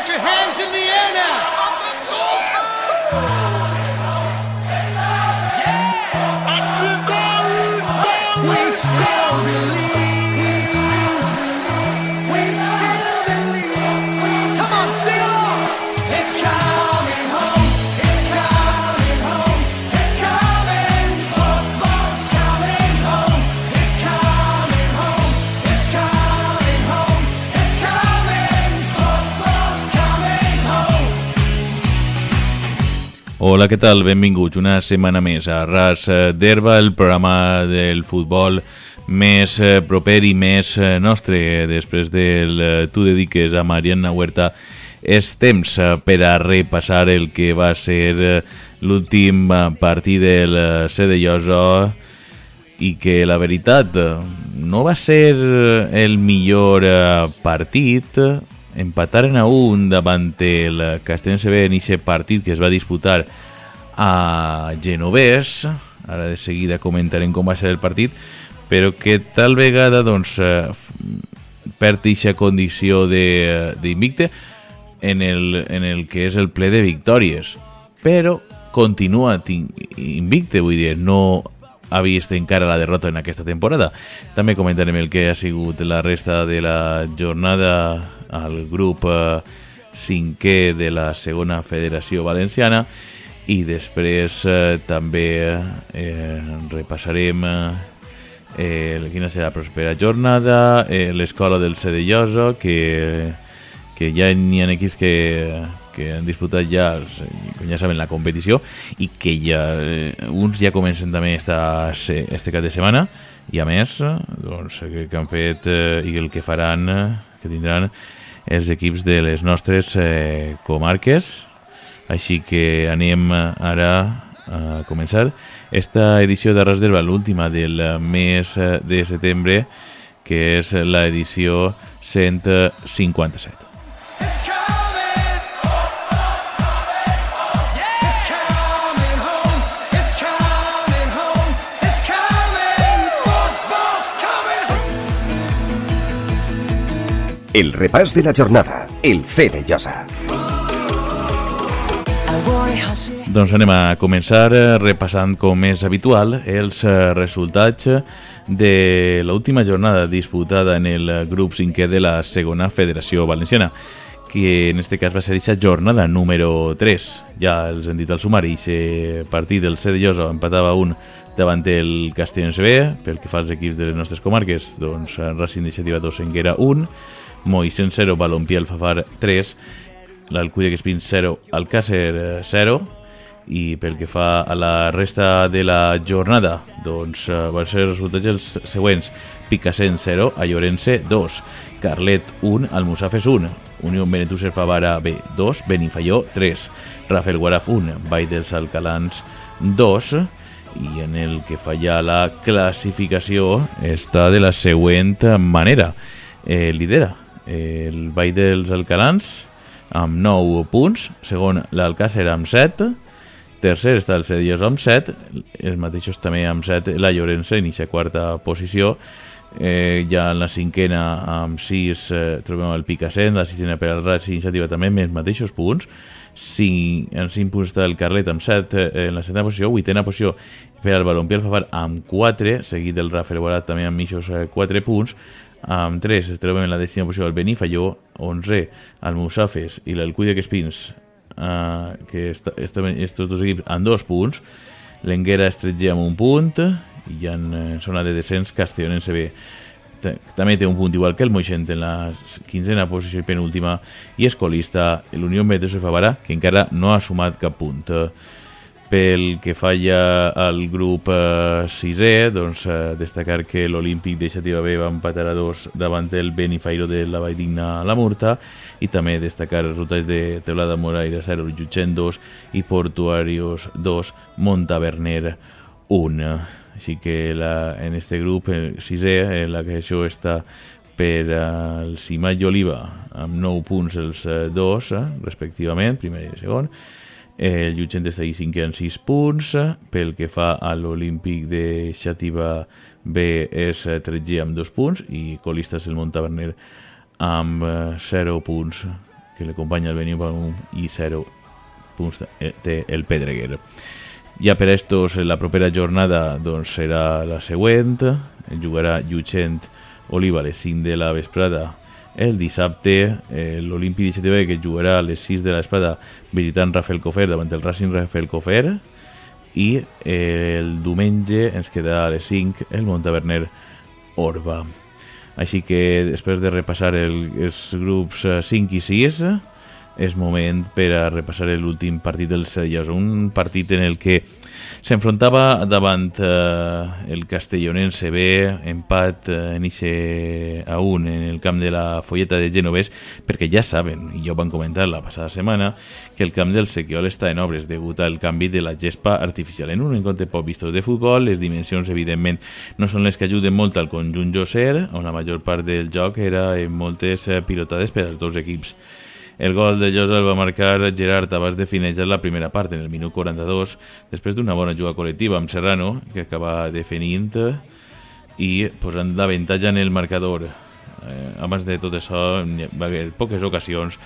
Put your hands in the air now. Hola, què tal? Benvinguts una setmana més a Ras eh, d'Herba, el programa del futbol més eh, proper i més eh, nostre. Després del Tu dediques a Mariana Huerta, és temps per a repassar el que va ser l'últim partit del Cedellosa i que la veritat no va ser el millor partit empataren a un davant el Castellense B en aquest partit que es va disputar a Genovès ara de seguida comentarem com va ser el partit però que tal vegada doncs eh, perd eixa condició de- d'invicte en el, en el que és el ple de victòries. Però continua tin- invicte vull dir, no ha vist encara la derrota en aquesta temporada. També comentarem el que ha sigut la resta de la jornada al grup eh, cinquè de la segona federació valenciana i després eh, també eh, repassarem eh, quina serà la propera jornada, eh, l'escola del Cedellosa, que, que ja n'hi ha equips que, que han disputat ja, ja saben, la competició i que ja, eh, uns ja comencen també esta, este cap de setmana i a més, doncs, que, que han fet eh, i el que faran, eh, que tindran els equips de les nostres eh, comarques. Així que anem eh, ara a començar esta edició de Ras d'Herba, l'última del eh, mes eh, de setembre, que és la edició 157. It's coming. It's coming home. It's coming home. It's coming. Football's coming home. El repàs de la jornada, el C de Llosa. Doncs anem a començar eh, repassant, com és habitual, els eh, resultats de l'última jornada disputada en el grup 5è de la segona federació valenciana que en este cas va ser aquesta jornada número 3. Ja els hem dit al sumari, aquest partit del C de Llosa empatava un davant el Castellense B, pel que fa als equips de les nostres comarques, doncs Racing d'Iniciativa 2 Enguera 1, Moixent 0, Balompié Alfafar 3, l'Alcúdia Espins 0, Alcácer eh, 0, i pel que fa a la resta de la jornada, doncs eh, van ser els resultats els següents. Picassent 0, Allorense 2, Carlet 1, Almusafes 1, Unió Benetúser Favara B 2, Benifalló 3, Rafael Guaraf 1, Vall dels Alcalans 2, i en el que falla la classificació està de la següent manera. Eh, lidera el Vall dels Alcalans amb 9 punts, segon l'Alcàcer amb 7, tercer està el Cedillos amb 7, els mateixos també amb 7 la Llorença en aquesta quarta posició, eh, ja en la cinquena amb 6 eh, trobem el Picassent, la sisena per al Rats Iniciativa també amb els mateixos punts, si, en 5 punts està el Carlet amb 7 eh, en la setena posició, vuitena posició per al Balompié Alfafar amb 4, seguit del Rafael Borat també amb mitjos eh, 4 punts, amb 3 trobem en la dècima posició el Benifalló, 11 el Musafes i l'Alcudia Espins, uh, que est estaven estos dos equips amb dos punts, l'Enguera estretger amb un punt i en eh, zona de descens Castellonense B ta- també té un punt igual que el Moixent en la quinzena posició i penúltima. I escolista l'Unió Meteos de Favara que encara no ha sumat cap punt pel que falla al grup eh, sisè, doncs eh, destacar que l'Olímpic de Xativa B va empatar a dos davant el Benifairo de la Valldigna a la Murta i també destacar resultats de Teulada Moraire 0, Jutxent 2 i Portuarios 2, Montaverner 1. Així que la, en este grup el sisè, en la que això està per al Cimat i Oliva amb 9 punts els eh, dos, eh, respectivament, primer i segon, el Llutxent està ahí cinquè amb 6 punts. Pel que fa a l'Olímpic de Xàtiva B és 13 amb 2 punts i colista és el Montaverner amb eh, 0 punts que l'acompanya el Benilbom i 0 punts eh, té el Pedreguer. Ja per estos, la propera jornada doncs, serà la següent. Jugarà Llutxent Oliva a les 5 de la vesprada el dissabte. Eh, L'Olímpic d'Iniciativa que jugarà a les 6 de la vesprada visitant Rafael Cofer davant el Racing Rafael Cofer i eh, el diumenge ens quedarà a les 5 el Montaverner Orba. Així que després de repassar el, els grups eh, 5 i 6 és moment per a repassar l'últim partit del Serioso, un partit en el que s'enfrontava davant eh, el Castellonense B, empat eh, en ixe a un en el camp de la Folleta de Genovés, perquè ja saben, i ja ho van comentar la passada setmana, que el camp del Sequiol està en obres degut al canvi de la gespa artificial. En un encontre poc vistos de futbol, les dimensions, evidentment, no són les que ajuden molt al conjunt Joser, on la major part del joc era en moltes eh, pilotades per als dos equips. El gol de Llosa el va marcar Gerard abans de finejar la primera part, en el minut 42, després d'una bona juga col·lectiva amb Serrano, que acaba definint i posant l'avantatge en el marcador. Eh, abans de tot això va haver poques ocasions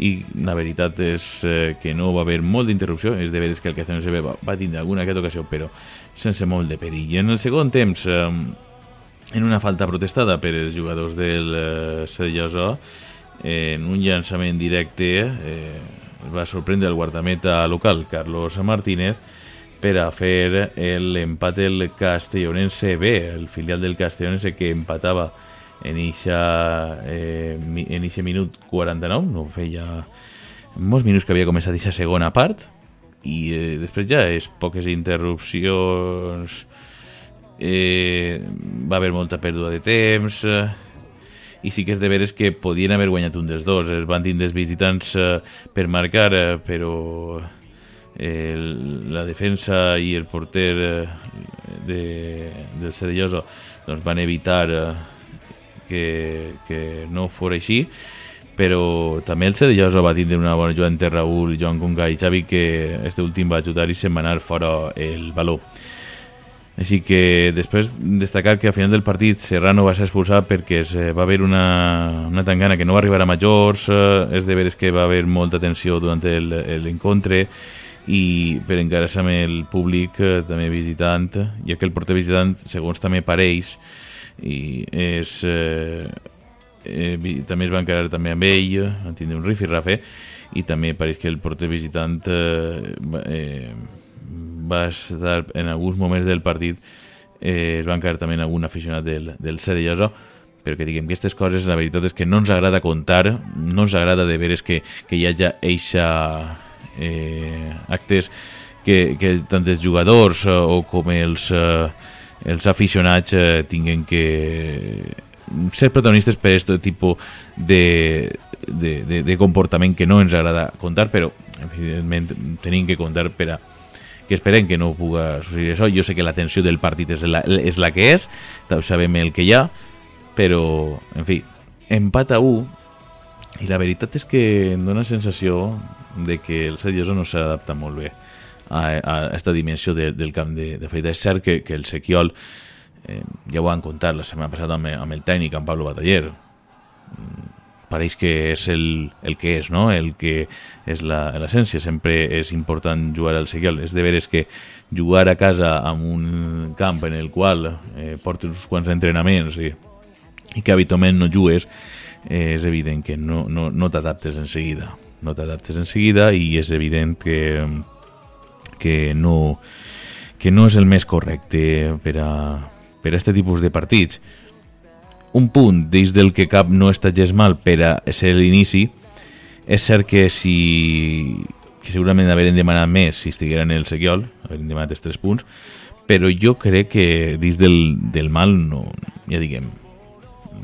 i la veritat és eh, que no va haver molt d'interrupció, és de veres que el que se va, va tindre alguna aquesta ocasió, però sense molt de perill. I en el segon temps, eh, en una falta protestada per els jugadors del eh, Serioso, en un llançament directe eh, va sorprendre el guardameta local, Carlos Martínez, per a fer l'empat del Castellonense B, el filial del Castellonense que empatava en eixa, eh, en eixe minut 49, no feia molts minuts que havia començat aquesta segona part, i eh, després ja és poques interrupcions, eh, va haver molta pèrdua de temps, eh, i sí que és de veres que podien haver guanyat un dels dos. Es van tindre els visitants eh, per marcar, eh, però eh, la defensa i el porter de, del Cedelloso doncs, van evitar que, que no fos així però també el Cedelloso va tindre una bona jugada entre Raúl, Joan Conca i Xavi que este últim va ajudar i se'n va anar fora el valor. Així que després destacar que al final del partit Serrano va ser expulsat perquè es, eh, va haver una, una tangana que no va arribar a majors, eh, és de veres que va haver molta tensió durant l'encontre i per encarar-se amb el públic eh, també visitant, ja que el porter visitant segons també pareix i és eh, eh, també es va encarar també amb ell, van tindre un rifirrafe i també pareix que el porter visitant eh, eh, va estar en alguns moments del partit eh, es van caer també algun aficionat del, del Cedelloso perquè diguem que aquestes coses la veritat és que no ens agrada contar no ens agrada de veres que, que hi hagi eixa eh, actes que, que tant els jugadors eh, o com els, eh, els aficionats eh, tinguen que ser protagonistes per aquest tipus de, de, de, de comportament que no ens agrada contar, però evidentment tenim que contar per a que esperem que no puga succeir això. Jo sé que la tensió del partit és la, és la que és, sabem el que hi ha, però, en fi, empat a 1 i la veritat és que em dóna sensació de que el Serioso no s'adapta molt bé a, a aquesta dimensió de, del camp de, de feita. És cert que, que el Sequiol, eh, ja ho van contar la setmana passada amb, amb el tècnic, amb Pablo Bataller, pareix que és el, el que és, no? el que és l'essència. Sempre és important jugar al Seguiol. És de veres que jugar a casa amb un camp en el qual eh, portes uns quants entrenaments i, i que habitualment no jugues, eh, és evident que no, no, no t'adaptes en seguida. No t'adaptes en seguida i és evident que, que, no, que no és el més correcte per a, per a aquest tipus de partits un punt dins del que cap no està gens mal per a ser l'inici és cert que si que segurament haurem demanat més si estigueren el Sequiol, haurem demanat els 3 punts però jo crec que dins del, del mal no, ja diguem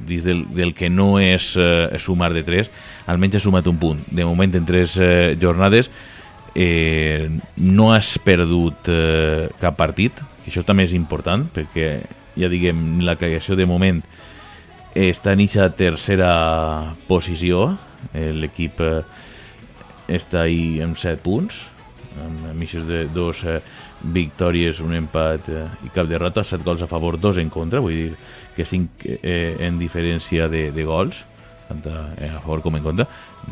dins del, del que no és eh, sumar de 3 almenys ha sumat un punt. De moment en 3 eh, jornades eh, no has perdut eh, cap partit que això també és important perquè ja diguem la creació de moment està en aquesta tercera posició. L'equip eh, està ahí amb 7 punts amb missions de dos eh, victòries, un empat eh, i cap derrota, 7 gols a favor, 2 en contra. Vull dir que 5 eh, en diferència de, de gols tant a, a favor com en contra,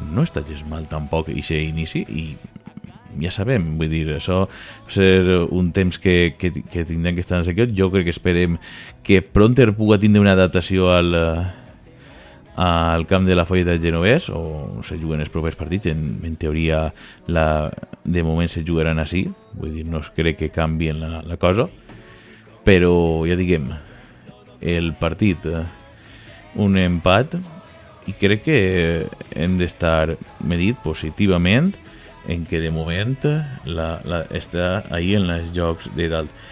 no està gens mal tampoc i ser inici i ja sabem, vull dir, això ser un temps que, que, que tindrem que estar en sequiot, jo crec que esperem que Pronter pugui tindre una adaptació al, eh, al camp de la Folla del Genovès o se juguen els propers partits. En, en teoria la, de moment se jugaran així vull dir, no es crec que canvien la, la cosa però ja diguem el partit eh, un empat i crec que hem d'estar medit positivament en que de moment la, la, està ahí en els jocs de dalt.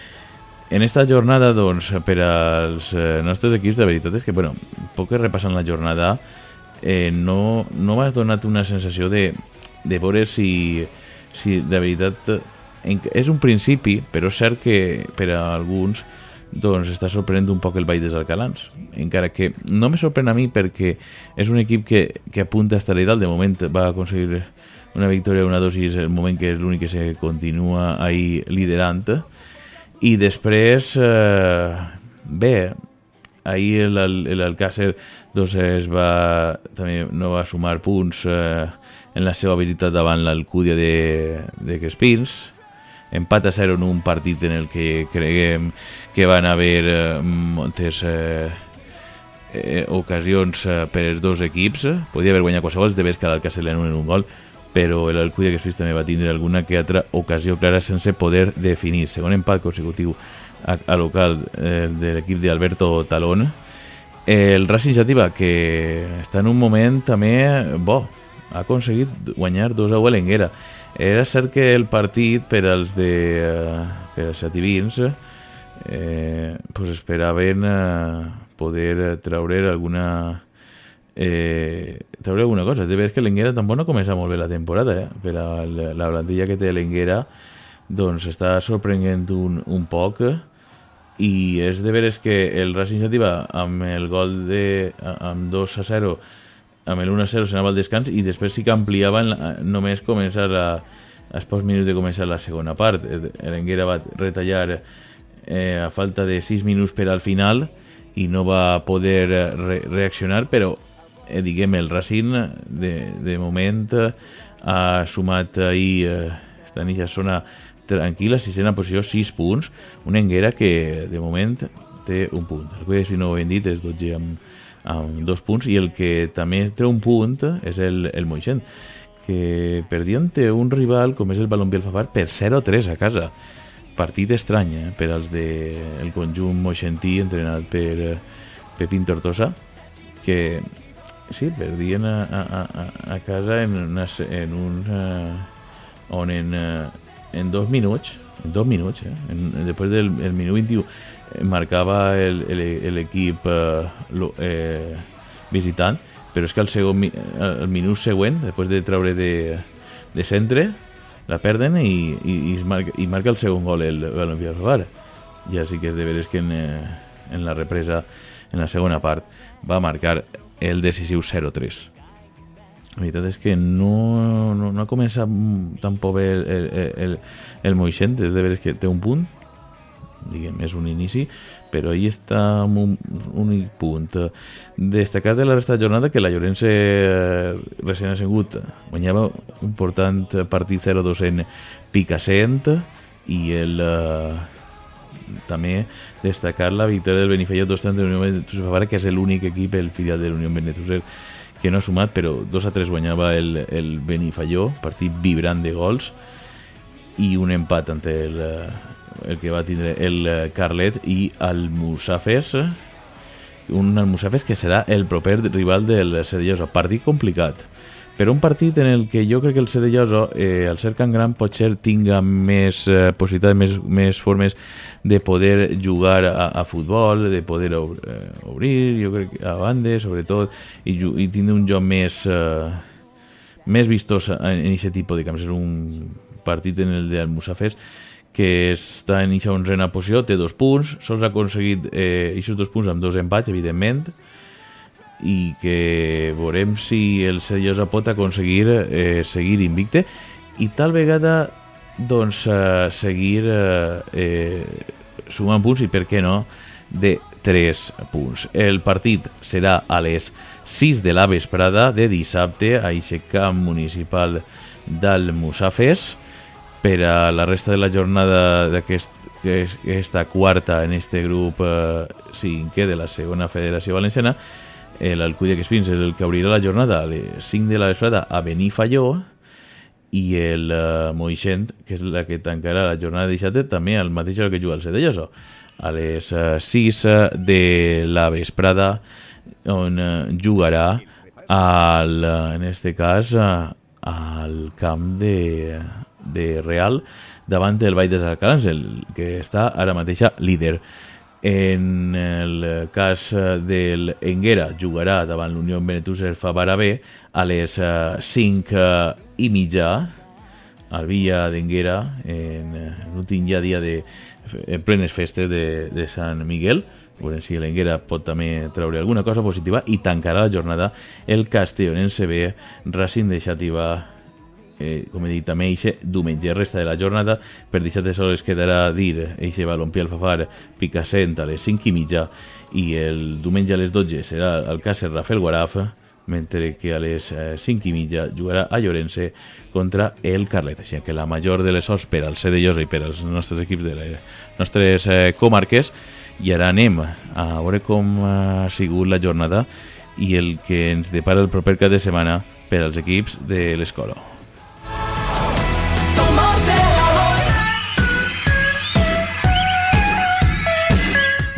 En esta jornada, doncs, per als eh, nostres equips, de veritat és que, bueno, poc que repassant la jornada, eh, no, no m'ha donat una sensació de, de veure si, si de veritat... En, és un principi, però és cert que per a alguns doncs està sorprenent un poc el Vall dels Alcalans encara que no me sorprèn a mi perquè és un equip que, que apunta a estar dalt de moment va aconseguir una victòria, una dosis, el moment que és l'únic que se continua ahí liderant. I després, eh, bé, ahir l'Alcácer doncs es va, també no va sumar punts eh, en la seva habilitat davant l'Alcúdia de, de Crespins, empat a 0 en un partit en el que creguem que van haver eh, moltes eh, eh, ocasions eh, per els dos equips, podia haver guanyat qualsevol, de vegades que l'Alcácer en un gol, però l'Alcúdia que també va tindre alguna que altra ocasió clara sense poder definir. Segon empat consecutiu a, a local eh, de l'equip d'Alberto Talón. El Racing Jativa, que està en un moment també bo, ha aconseguit guanyar 2 a 1 a l'Enguera. Era cert que el partit per als de eh, per als xativins eh, pues esperaven eh, poder treure alguna eh, treure alguna cosa. De veres que l'Enguera tampoc no comença molt bé la temporada, eh? per a la, la plantilla que té l'Enguera doncs està sorprenent un, un poc i és de veres que el Racing Sativa amb el gol de amb 2 a 0 amb el 1 a 0 s'anava al descans i després sí que ampliaven només començar a, als pocs minuts de començar la segona part l'Enguera va retallar eh, a falta de 6 minuts per al final i no va poder re reaccionar però eh, diguem, el Racing de, de moment ha sumat ahir eh, està en aquesta zona tranquil·la, sisena posició, 6 punts, una enguera que de moment té un punt. El que si no ho hem dit és 12 amb, amb dos punts. I el que també té un punt és el, el Moixent que perdien té un rival com és el Balompié Alfafar per 0-3 a casa. Partit estrany eh, per als del de, conjunt moixentí entrenat per eh, Pepín Tortosa que sí, perdien a, a, a casa en, una, en un... Uh, on en, uh, en dos minuts, en dos minuts, eh? en, després del el minut 21 eh, marcava l'equip eh, eh, visitant, però és que el, segon, el minut següent, després de treure de, de centre, la perden i, i, i, marca, i marca el segon gol el Balompié Favar. Ja sí que és de veres que en, en la represa, en la segona part, va marcar el decisiu 0-3. La veritat és que no, no, no ha començat tampoc bé el, el, el, el Moixent, és de veres que té un punt, diguem, és un inici, però ahí està amb un únic punt. Destacar de la resta de jornada que la Llorença eh, recent assegut guanyava un important partit 0-2 en Picassent i el eh, també destacar la victòria del Benifelló 2-3 de l'Unió Benetússer que és l'únic equip, el filial de l'Unió Benetússer que no ha sumat, però 2 a 3 guanyava el, el Benifalló, partit vibrant de gols, i un empat entre el, el que va tindre el Carlet i el Musafes, un Musafes que serà el proper rival del Cedillosa. Partit complicat, però un partit en el que jo crec que el Cedillosa, eh, al ser Can Gran, potser tinga més eh, possibilitats, més, més formes de poder jugar a, a futbol, de poder eh, obrir, jo crec a banda, sobretot, i, i tindre un joc més, eh, més vistós en aquest tipus de camps. És un partit en el del Musafes que està en aquesta onzena posició, té dos punts, sols ha aconseguit eh, aquests dos punts amb dos empats, evidentment, i que veurem si el Seriosa pot aconseguir eh, seguir invicte i tal vegada doncs, eh, seguir eh, eh, sumant punts i per què no de 3 punts. El partit serà a les 6 de la vesprada de dissabte a Ixecamp Municipal d'Almussafes. Per a la resta de la jornada d'aquesta aquest, quarta en este grup eh, cinquè de la segona Federació Valenciana, l'Alcúdia que Espins és el que obrirà la jornada a les 5 de la vesprada a Benifalló i el uh, Moixent, que és la que tancarà la jornada de dissabte, també al mateix que juga el Cedelloso, a les uh, 6 de la vesprada, on uh, jugarà al, en este cas uh, al camp de, de Real davant del Vall dels Alcalans, el que està ara mateixa líder. En el cas del Enguera jugarà davant l'Unió Benetús Favara B a les 5 i mitja. Al Villa d'Enguera en l'últim ja dia de en plenes festes de, de Sant Miguel. Veurem si l'Enguera pot també treure alguna cosa positiva i tancarà la jornada el Castellonense B Racing de Xativa eh, com he dit també eixe diumenge resta de la jornada per dissabte sols quedarà dir eixe balompié al Fafar Picassent a les 5 i mitja i el diumenge a les 12 serà el Càcer Rafael Guaraf mentre que a les 5 i mitja jugarà a Llorense contra el Carlet. Així que la major de les sorts per al de Llosa i per als nostres equips de les nostres eh, comarques i ara anem a veure com ha sigut la jornada i el que ens depara el proper cap de setmana per als equips de l'escola.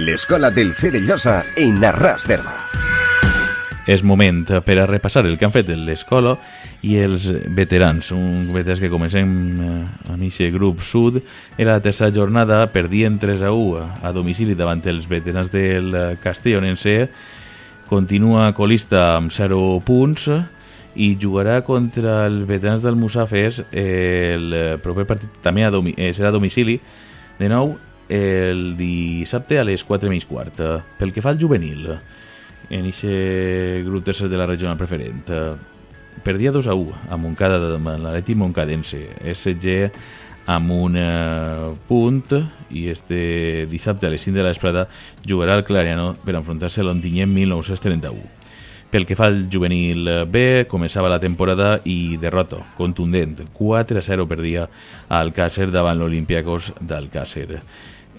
L'escola del Cerellosa en Arras d'Herba. És moment per a repassar el que han fet l'escola i els veterans. Un veterans que comencem eh, amb aquest grup sud. Era la tercera jornada, perdien 3 a 1 a domicili davant els veterans del Castellonense. Continua colista amb 0 punts i jugarà contra els veterans del Musafes el proper partit també a eh, serà a domicili de nou el dissabte a les 4 menys quart. Pel que fa al juvenil, en aquest grup tercer de la regional preferent, perdia 2 a 1 a Montcada, amb l'Aleti Montcadense. SG amb un uh, punt i este dissabte a les 5 de la vesprada jugarà el Clariano per enfrontar-se a l'Ontinyent 1931. Pel que fa al juvenil B, començava la temporada i derrota contundent, 4 a 0 perdia al Càcer davant l'Olimpiakos d'Alcàcer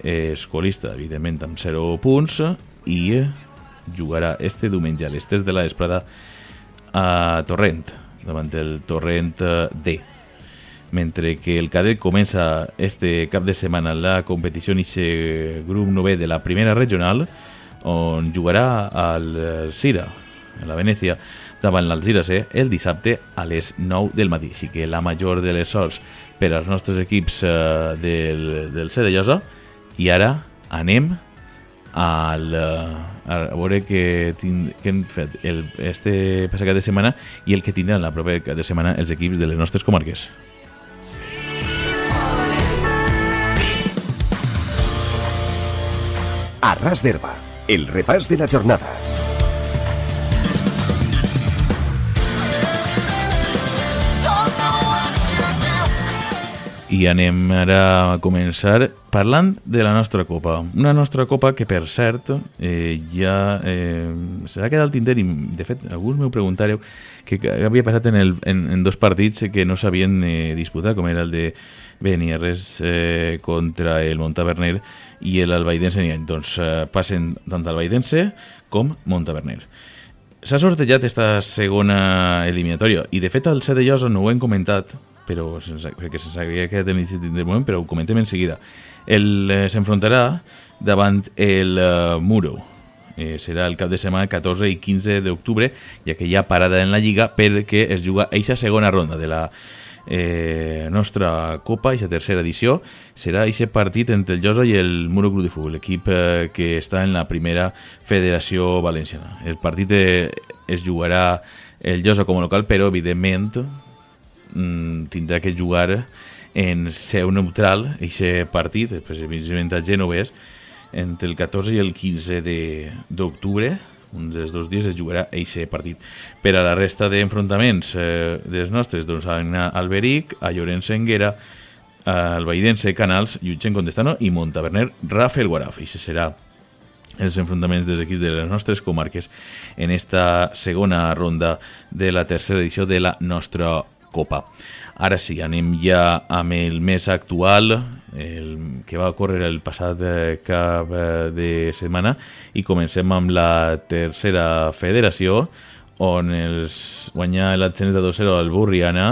escolista, evidentment, amb 0 punts i jugarà este diumenge a les 3 de la vesprada a Torrent, davant del Torrent D. Mentre que el cadet comença este cap de setmana la competició en aquest grup 9 de la primera regional, on jugarà al Cira, a la Venècia, davant l'Alzira C, el dissabte a les 9 del matí. Així que la major de les sols per als nostres equips eh, del, del C de Llosa, i ara anem al, a veure què, tin, què han fet el, este passat de setmana i el que tindran la propera de setmana els equips de les nostres comarques. A ras d'herba, el repàs de la jornada. I anem ara a començar parlant de la nostra copa. Una nostra copa que, per cert, eh, ja eh, s'ha quedat al tinter i, de fet, alguns m'heu preguntareu què havia passat en, el, en, en dos partits que no s'havien eh, disputat, com era el de Benierres eh, contra el Montaverner i l'Albaidense. Doncs eh, passen tant Albaidense com Montaverner. S'ha sortejat esta segona eliminatòria i, de fet, al C de Llosa no ho hem comentat, però sense, perquè se'ns havia quedat en de moment, però ho comentem en seguida. El eh, s'enfrontarà davant el eh, Muro. Eh, serà el cap de setmana 14 i 15 d'octubre, ja que hi ha parada en la Lliga perquè es juga eixa segona ronda de la eh, nostra Copa, eixa tercera edició. Serà eixe partit entre el Llosa i el Muro Club de Futbol, l'equip eh, que està en la primera federació valenciana. El partit eh, es jugarà el Llosa com a local, però evidentment tindrà que jugar en seu neutral aquest partit, precisament a Genovès, entre el 14 i el 15 d'octubre, un dels dos dies es jugarà aquest partit. Per a la resta d'enfrontaments eh, dels nostres, doncs a Alberic, a Llorenç Enguera, al Baidense Canals, Llutxen Contestano i Montaverner Rafael Guaraf. I serà els enfrontaments dels equips de les nostres comarques en esta segona ronda de la tercera edició de la nostra Copa. Ara sí, anem ja amb el més actual, el que va córrer el passat eh, cap eh, de setmana, i comencem amb la tercera federació, on els guanyà l'Atzeneta 2-0 al Burriana,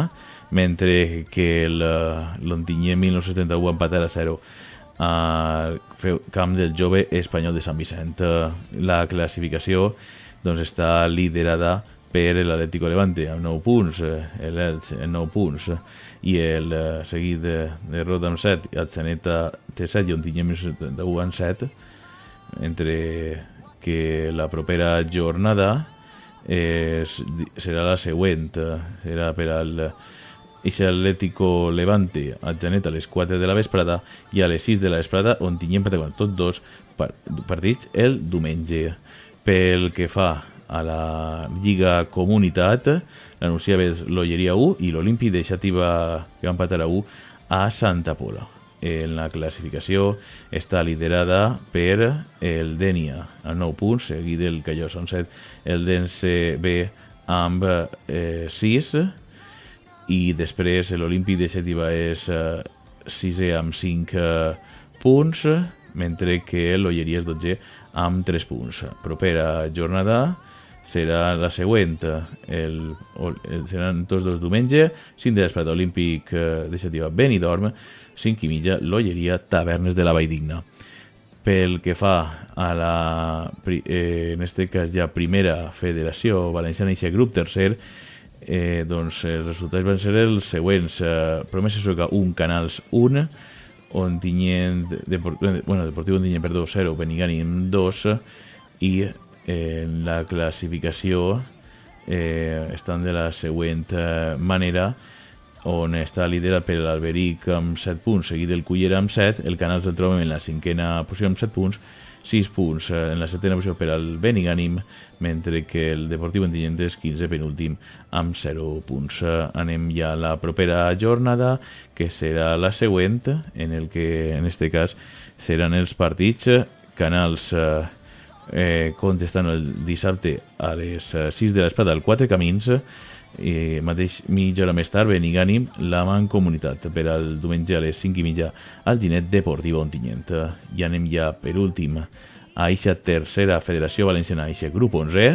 mentre que l'Ontinyé 1971 empatar a 0 al camp del jove espanyol de Sant Vicent. Eh, La classificació doncs, està liderada per l'Atlético Levante amb 9 punts, eh, l'Elx amb 9 punts i el eh, seguit de, de Rota amb 7, el Zeneta té 7 i Ontinyé 1971 amb 7, entre que la propera jornada és, serà la següent, eh, serà per al Ixe Atlético Levante a Janet a les 4 de la vesprada i a les 6 de la vesprada on tinguem tots dos par- partits el diumenge. Pel que fa a la Lliga Comunitat, l'anunciava l'Olleria 1 i l'Olímpic de Xativa que va empatar a 1 a Santa Pola. En la classificació està liderada per el Dènia a 9 punts, seguit del Calló són 7, el Dense B amb eh, 6 i després l'Olímpic de Xètiva és eh, sisè amb 5 eh, punts, mentre que l'Olleria és 12 amb 3 punts. Propera jornada serà la següent, el, el, seran tots dos diumenge, 5 de l'esperat olímpic eh, de Xètiva Benidorm, 5 i mitja, l'Olleria Tavernes de la Valldigna. Pel que fa a la, eh, en este cas ja primera federació valenciana i grup tercer, eh, doncs els resultats van ser els següents. Eh, Promesa Sueca 1, Canals 1, on tinguent, Depor eh, bueno, Deportiu Ontinyent, perdó, 0, Benigànim 2, i en la classificació eh, estan de la següent eh, manera, on està liderat per l'Alberic amb 7 punts, seguit del Cullera amb 7, el Canals el trobem en la cinquena posició amb 7 punts, 6 punts eh, en la setena posició per al Benigànim, mentre que el Deportiu Ontinyent és 15 penúltim amb 0 punts. Eh, Anem ja a la propera jornada, que serà la següent, en el que en este cas seran els partits Canals eh, eh, contestant el dissabte a les eh, 6 de l'esplata al Quatre Camins i mateix mitja hora més tard Benigànim la Mancomunitat per al diumenge a les 5 i mitja al Ginet Deportiu Ontinyent. I anem ja per últim a eixa tercera Federació Valenciana eixa grup 11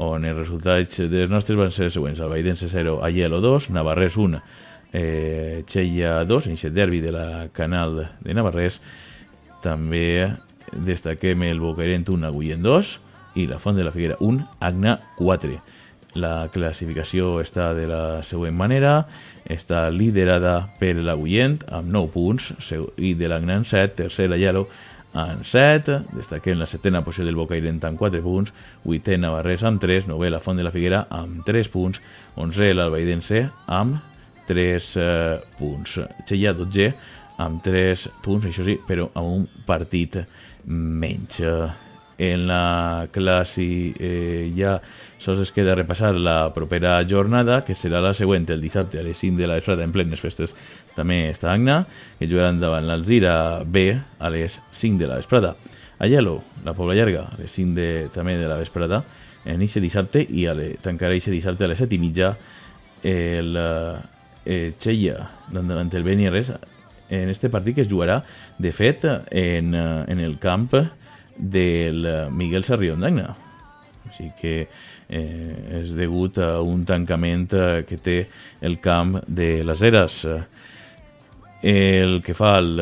on els resultats dels nostres van ser els següents Albaidense 0, Aielo 2, Navarrés 1 eh, Xella 2 en aquest derbi de la Canal de Navarrés també destaquem el Bocairent 1, Agullent 2 i la Font de la Figuera 1, Agna 4. La classificació està de la següent manera, està liderada per l'Agullent amb 9 punts i de l'Agna amb 7, tercera Yalo amb 7, destaquem la setena posició del Bocairent amb 4 punts, vuitè Navarrés amb 3, novè la Font de la Figuera amb 3 punts, 11 l'Albaidense amb 3 eh, punts. Xella 12 amb 3 punts, això sí, però amb un partit menys. En la classi eh, ja sols es queda repassar la propera jornada, que serà la següent, el dissabte a les 5 de la vesprada, en plenes festes, també està Agna, que jugaran davant l'Alzira B a les 5 de la vesprada. A Yelo, la Pobla Llarga, a les 5 de, també de la vesprada, en eixe dissabte, i a le, tancarà eixe dissabte a les 7 i mitja el eh, Cheia davant el Benires en este partit que es jugarà de fet en, eh, en el camp del eh, Miguel Sarrión d'Agna. Així que eh, és degut a un tancament eh, que té el camp de les Eres el que fa el,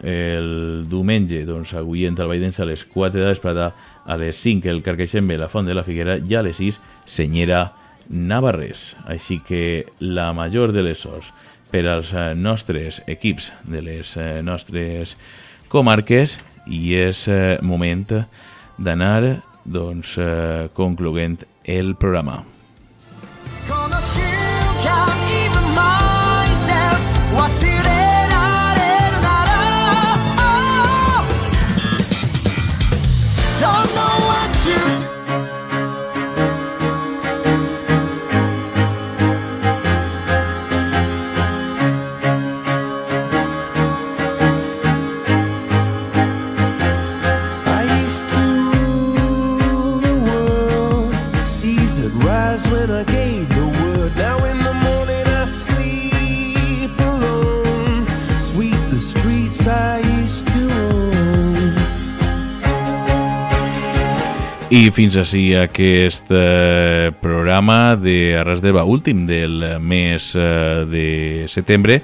el diumenge doncs, a Guillent al Valldense a les 4 de l'esprada a les 5 el Carqueixembe la Font de la Figuera i a les 6 Senyera Navarrés. Així que la major de les sorts per als eh, nostres equips de les eh, nostres comarques i és eh, moment d'anar doncs, concloent el programa. I fins així aquest eh, programa de Arras d'Eva últim del mes eh, de setembre.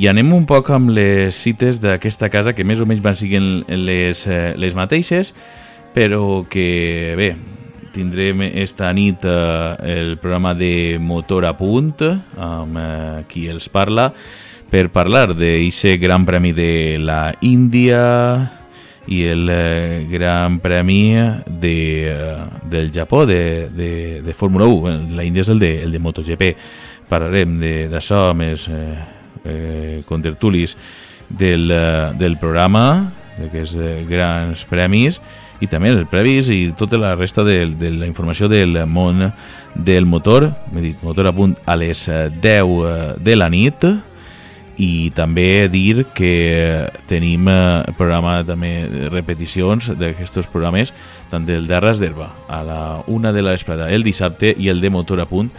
I anem un poc amb les cites d'aquesta casa que més o menys van siguin les, eh, les mateixes però que bé, tindrem esta nit eh, el programa de Motor a Punt amb eh, qui els parla per parlar d'aquest gran premi de la Índia i el eh, gran premi de, eh, del Japó de, de, de Fórmula 1 la Índia és el de, el de MotoGP. Parlarem d'això més eh, eh, contertulis del, eh, del programa d'aquests eh, grans premis i també els previs i tota la resta de, de la informació del món del motor, m'he dit motor a punt a les 10 eh, de la nit i també dir que tenim eh, programa també repeticions d'aquests programes tant del d'Arras d'Herba a la una de la vesprada el dissabte i el de motor a punt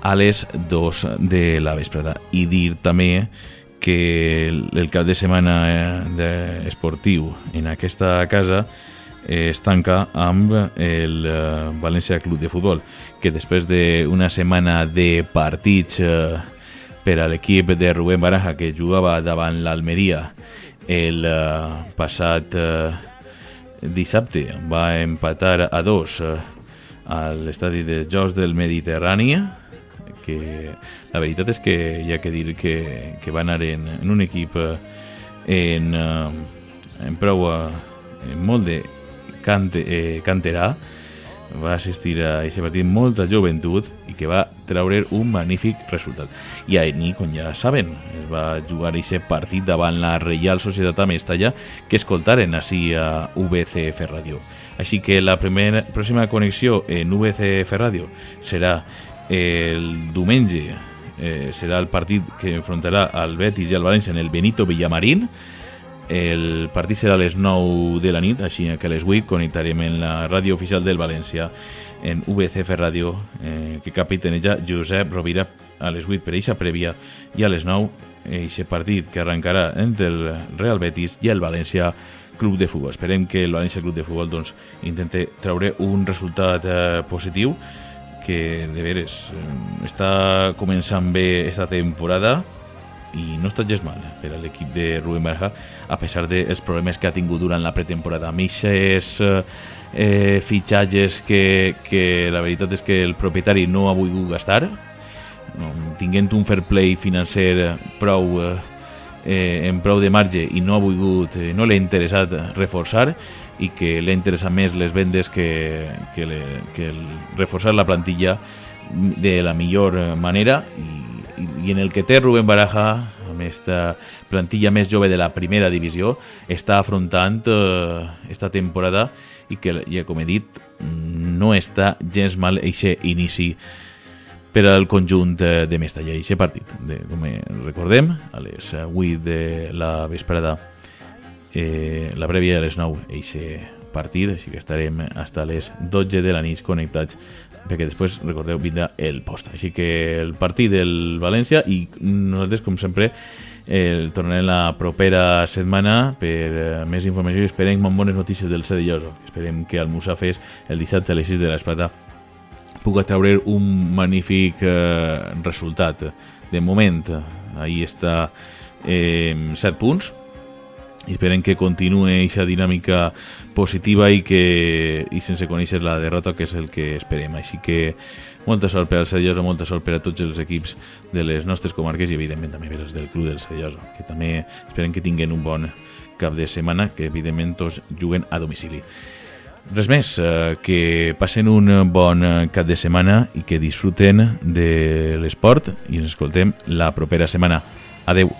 a les 2 de la vesprada. I dir també que el, cap de setmana eh, esportiu en aquesta casa eh, es tanca amb el València Club de Futbol, que després d'una setmana de partits eh, per a l'equip de Rubén Baraja, que jugava davant l'Almeria el eh, passat eh, dissabte, va empatar a dos eh, a l'estadi dels Jocs del Mediterrani, que la veritat és que hi ha que dir que, que va anar en, en un equip en, en prou en molt de cante, eh, canterà. Va assistir a aquest partit molta joventut que va treure un magnífic resultat. I ahir, com ja saben, es va jugar aquest partit davant la Reial Societat Amestalla que escoltaren així a VCF Ràdio. Així que la primera, pròxima connexió en VCF Ràdio serà el diumenge, eh, serà el partit que enfrontarà al Betis i al València en el Benito Villamarín, el partit serà a les 9 de la nit, així que a les 8 connectarem en la ràdio oficial del València, en VCF Ràdio, eh, que capitaneja Josep Rovira a les 8 per eixa prèvia i a les 9 eixe partit que arrencarà entre el Real Betis i el València Club de Futbol. Esperem que el València Club de Futbol doncs, intente treure un resultat eh, positiu que de veres eh, està començant bé esta temporada i no està gens mal eh, per a l'equip de Rubén Baraja a pesar dels problemes que ha tingut durant la pretemporada amb eh, fitxatges que, que la veritat és que el propietari no ha volgut gastar. Tinguent un fair play financer prou eh, en prou de marge i no ha volgut, eh, no l'ha interessat reforçar i que l'ha interessat més les vendes que, que, le, que el reforçar la plantilla de la millor manera. I i en el que té Rubén Baraja, amb aquesta plantilla més jove de la primera divisió, està afrontant eh, esta temporada i que, ja com he dit, no està gens mal eixe inici per al conjunt de Mestalla, eixe partit. De, com recordem, a les 8 de la vesprada, eh, la prèvia a les 9, eixe partit, així que estarem fins a les 12 de la nit connectats perquè després, recordeu, vindrà el post. Així que el partit del València i nosaltres, com sempre, el tornarem la propera setmana per eh, més informació i esperem amb bones notícies del Cedilloso. Esperem que el Musafes el dissabte a les 6 de l'Esplata puga treure un magnífic eh, resultat. De moment, ahí està eh, 7 punts, i esperem que continuï aquesta dinàmica positiva i que i sense conèixer la derrota que és el que esperem així que molta sort per al Cellosa molta sort per a tots els equips de les nostres comarques i evidentment també per als del club del Cellosa que també esperem que tinguin un bon cap de setmana que evidentment tots juguen a domicili Res més, eh, que passen un bon cap de setmana i que disfruten de l'esport i ens escoltem la propera setmana. Adeu.